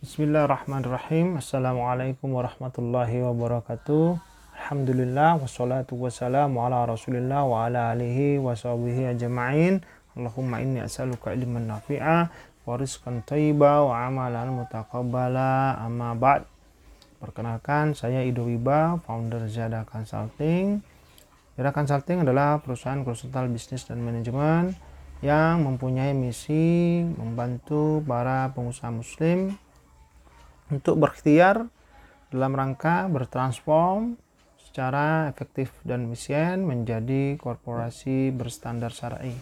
Bismillahirrahmanirrahim. Assalamualaikum warahmatullahi wabarakatuh. Alhamdulillah wassalatu wassalamu ala Rasulillah wa ala alihi wa sahbihi ajma'in. Allahumma inni as'aluka ilman nafi'a wa rizqan thayyiba wa amalan mutaqabbala. Amma ba'd. Perkenalkan, saya Ido Wiba, founder Zada Consulting. Zada Consulting adalah perusahaan konsultan bisnis dan manajemen yang mempunyai misi membantu para pengusaha muslim untuk berikhtiar dalam rangka bertransform secara efektif dan efisien menjadi korporasi berstandar syar'i.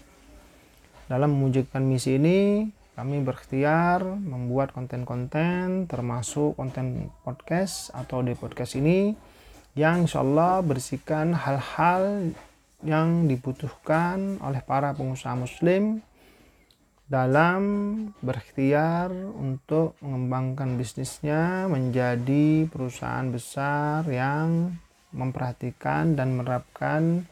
Dalam mewujudkan misi ini, kami berikhtiar membuat konten-konten termasuk konten podcast atau di podcast ini yang insya Allah berisikan hal-hal yang dibutuhkan oleh para pengusaha muslim dalam berikhtiar untuk mengembangkan bisnisnya menjadi perusahaan besar yang memperhatikan dan menerapkan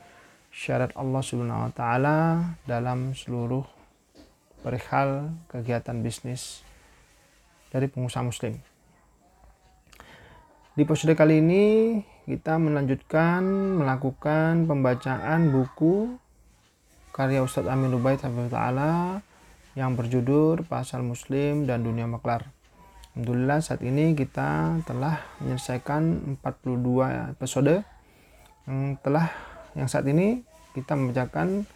syarat Allah Subhanahu wa taala dalam seluruh perihal kegiatan bisnis dari pengusaha muslim. Di episode kali ini kita melanjutkan melakukan pembacaan buku karya Ustadz Amin Ubaid Taala yang berjudul Pasal Muslim dan Dunia Maklar. Alhamdulillah saat ini kita telah menyelesaikan 42 episode yang telah yang saat ini kita membacakan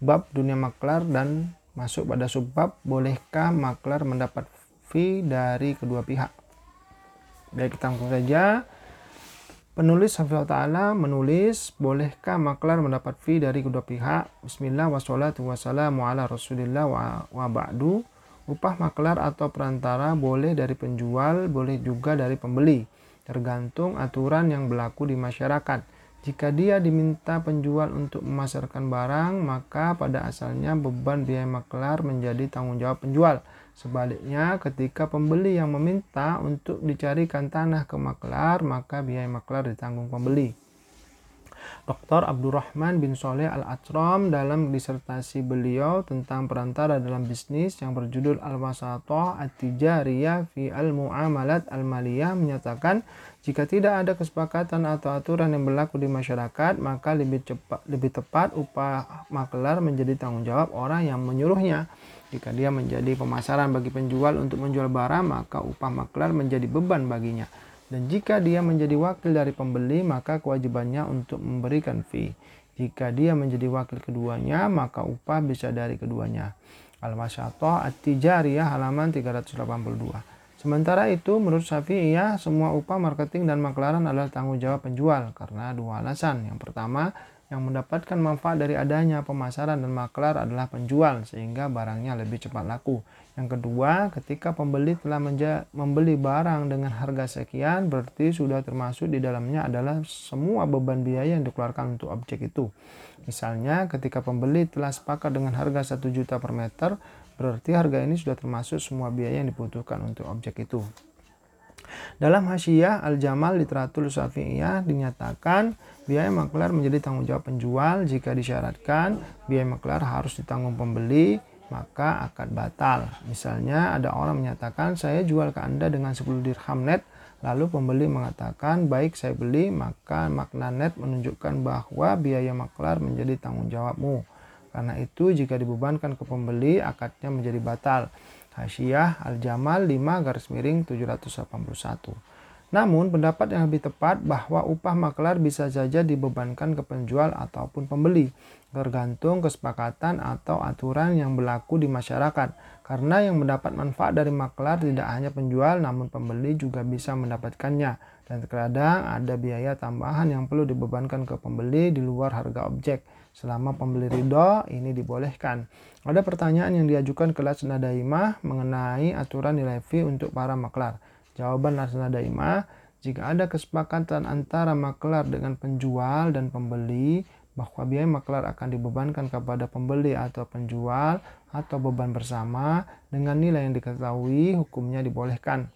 bab dunia maklar dan masuk pada subbab bolehkah maklar mendapat fee dari kedua pihak. Baik kita langsung saja Penulis Hafizah Ta'ala menulis, bolehkah maklar mendapat fee dari kedua pihak? Bismillah wassalatu wassalamu ala rasulillah wa, wa ba'du. Upah maklar atau perantara boleh dari penjual, boleh juga dari pembeli. Tergantung aturan yang berlaku di masyarakat. Jika dia diminta penjual untuk memasarkan barang, maka pada asalnya beban biaya maklar menjadi tanggung jawab penjual. Sebaliknya, ketika pembeli yang meminta untuk dicarikan tanah ke maklar, maka biaya maklar ditanggung pembeli. Dr. Abdurrahman bin Soleh Al-Atram dalam disertasi beliau tentang perantara dalam bisnis yang berjudul Al-Wasatoh At-Tijariyah fi Al-Mu'amalat Al-Maliyah menyatakan jika tidak ada kesepakatan atau aturan yang berlaku di masyarakat maka lebih cepat lebih tepat upah maklar menjadi tanggung jawab orang yang menyuruhnya. Jika dia menjadi pemasaran bagi penjual untuk menjual barang, maka upah maklar menjadi beban baginya. Dan jika dia menjadi wakil dari pembeli, maka kewajibannya untuk memberikan fee. Jika dia menjadi wakil keduanya, maka upah bisa dari keduanya. Al-Masyatoh At-Tijariyah halaman 382. Sementara itu, menurut Syafi'iyah, semua upah marketing dan maklaran adalah tanggung jawab penjual karena dua alasan. Yang pertama, yang mendapatkan manfaat dari adanya pemasaran dan maklar adalah penjual sehingga barangnya lebih cepat laku. Yang kedua, ketika pembeli telah membeli barang dengan harga sekian berarti sudah termasuk di dalamnya adalah semua beban biaya yang dikeluarkan untuk objek itu. Misalnya, ketika pembeli telah sepakat dengan harga 1 juta per meter, berarti harga ini sudah termasuk semua biaya yang dibutuhkan untuk objek itu. Dalam Hasyiah Al-Jamal Literatur Syafi'iyah dinyatakan biaya maklar menjadi tanggung jawab penjual jika disyaratkan biaya maklar harus ditanggung pembeli maka akad batal. Misalnya ada orang menyatakan saya jual ke Anda dengan 10 dirham net lalu pembeli mengatakan baik saya beli maka makna net menunjukkan bahwa biaya maklar menjadi tanggung jawabmu. Karena itu jika dibebankan ke pembeli akadnya menjadi batal. Hasyiah Al-Jamal 5 garis miring 781. Namun pendapat yang lebih tepat bahwa upah maklar bisa saja dibebankan ke penjual ataupun pembeli, tergantung kesepakatan atau aturan yang berlaku di masyarakat. Karena yang mendapat manfaat dari maklar tidak hanya penjual namun pembeli juga bisa mendapatkannya. Dan terkadang ada biaya tambahan yang perlu dibebankan ke pembeli di luar harga objek. Selama pembeli ridho, ini dibolehkan. Ada pertanyaan yang diajukan ke Lasna Daimah mengenai aturan nilai fee untuk para maklar. Jawaban Lasna Daimah, jika ada kesepakatan antara maklar dengan penjual dan pembeli, bahwa biaya maklar akan dibebankan kepada pembeli atau penjual atau beban bersama dengan nilai yang diketahui hukumnya dibolehkan.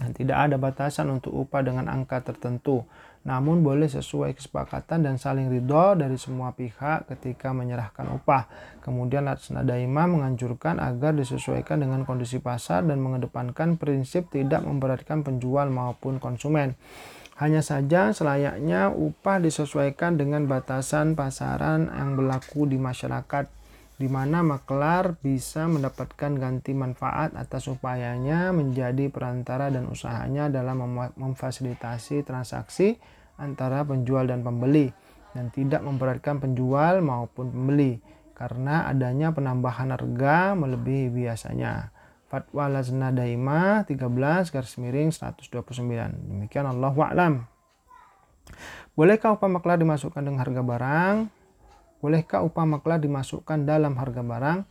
Dan tidak ada batasan untuk upah dengan angka tertentu, namun boleh sesuai kesepakatan dan saling ridho dari semua pihak ketika menyerahkan upah. Kemudian Latsna Daima menganjurkan agar disesuaikan dengan kondisi pasar dan mengedepankan prinsip tidak memberatkan penjual maupun konsumen. Hanya saja selayaknya upah disesuaikan dengan batasan pasaran yang berlaku di masyarakat di mana maklar bisa mendapatkan ganti manfaat atas upayanya menjadi perantara dan usahanya dalam memfasilitasi transaksi antara penjual dan pembeli dan tidak memberatkan penjual maupun pembeli karena adanya penambahan harga melebihi biasanya. Fatwa Lazna Daima 13 garis miring 129. Demikian Allah wa'lam. Bolehkah upah maklar dimasukkan dengan harga barang? Bolehkah upah maklar dimasukkan dalam harga barang?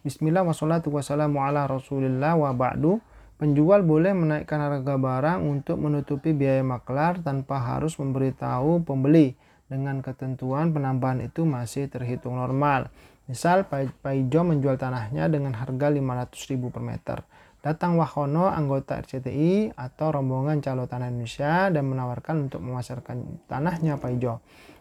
Bismillah wassalatu wassalamu ala rasulillah wa ba'du. Penjual boleh menaikkan harga barang untuk menutupi biaya maklar tanpa harus memberitahu pembeli. Dengan ketentuan penambahan itu masih terhitung normal. Misal Paijo menjual tanahnya dengan harga 500.000 per meter. Datang Wahono anggota RCTI atau rombongan calo tanah Indonesia dan menawarkan untuk memasarkan tanahnya Paijo.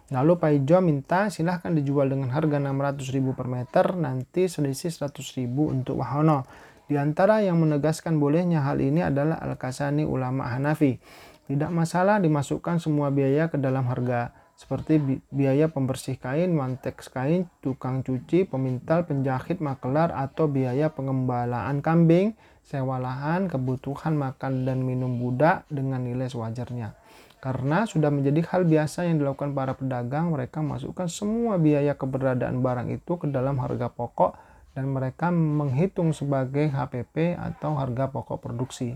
Lalu Pak Ijo minta silahkan dijual dengan harga 600.000 per meter, nanti selisih 100.000 untuk Wahono. Di antara yang menegaskan bolehnya hal ini adalah Al-Kasani ulama Hanafi. Tidak masalah dimasukkan semua biaya ke dalam harga, seperti biaya pembersih kain, mantek kain, tukang cuci, pemintal, penjahit, makelar, atau biaya pengembalaan kambing, sewa lahan, kebutuhan makan dan minum budak dengan nilai sewajarnya. Karena sudah menjadi hal biasa yang dilakukan para pedagang, mereka masukkan semua biaya keberadaan barang itu ke dalam harga pokok dan mereka menghitung sebagai HPP atau harga pokok produksi.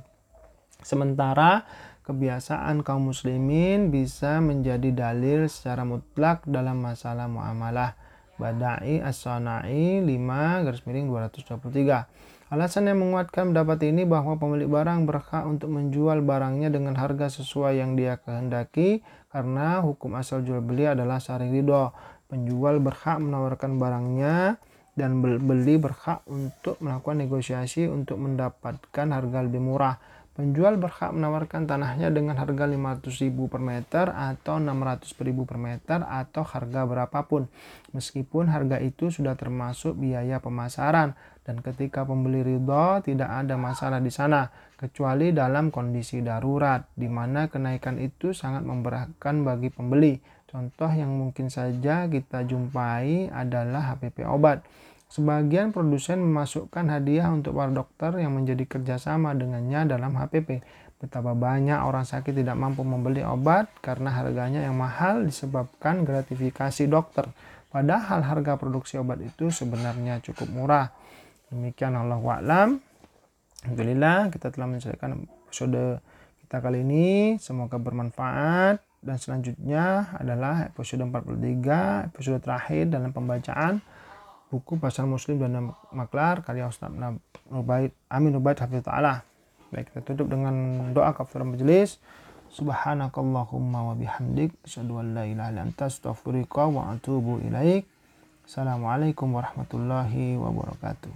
Sementara kebiasaan kaum muslimin bisa menjadi dalil secara mutlak dalam masalah muamalah. Badai As-Sanai 5 garis miring 223. Alasan yang menguatkan pendapat ini bahwa pemilik barang berhak untuk menjual barangnya dengan harga sesuai yang dia kehendaki karena hukum asal jual beli adalah saring ridho. Penjual berhak menawarkan barangnya dan beli berhak untuk melakukan negosiasi untuk mendapatkan harga lebih murah. Penjual berhak menawarkan tanahnya dengan harga 500.000 per meter atau 600.000 per meter atau harga berapapun. Meskipun harga itu sudah termasuk biaya pemasaran dan ketika pembeli ridho tidak ada masalah di sana kecuali dalam kondisi darurat di mana kenaikan itu sangat memberatkan bagi pembeli. Contoh yang mungkin saja kita jumpai adalah HPP obat. Sebagian produsen memasukkan hadiah untuk para dokter yang menjadi kerjasama dengannya dalam HPP. Betapa banyak orang sakit tidak mampu membeli obat karena harganya yang mahal disebabkan gratifikasi dokter. Padahal harga produksi obat itu sebenarnya cukup murah. Demikian Allah wa'lam. Alhamdulillah kita telah menyelesaikan episode kita kali ini. Semoga bermanfaat. Dan selanjutnya adalah episode 43, episode terakhir dalam pembacaan buku Pasar Muslim dan Maklar karya Ustaz Nubaid Amin Nubaid Hafiz Ta'ala. Baik, kita tutup dengan doa kafir majelis. Subhanakallahumma wa bihamdik asyhadu an la ilaha wa atubu ilaik. Assalamualaikum warahmatullahi wabarakatuh.